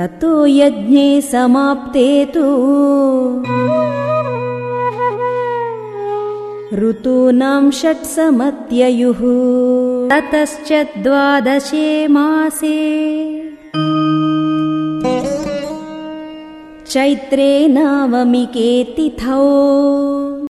ततो यज्ञे समाप्ते तु। ऋतूनां षट्समत्ययुः। ततश्च द्वादशे मासे। चैत्रे नवमिके तिथौ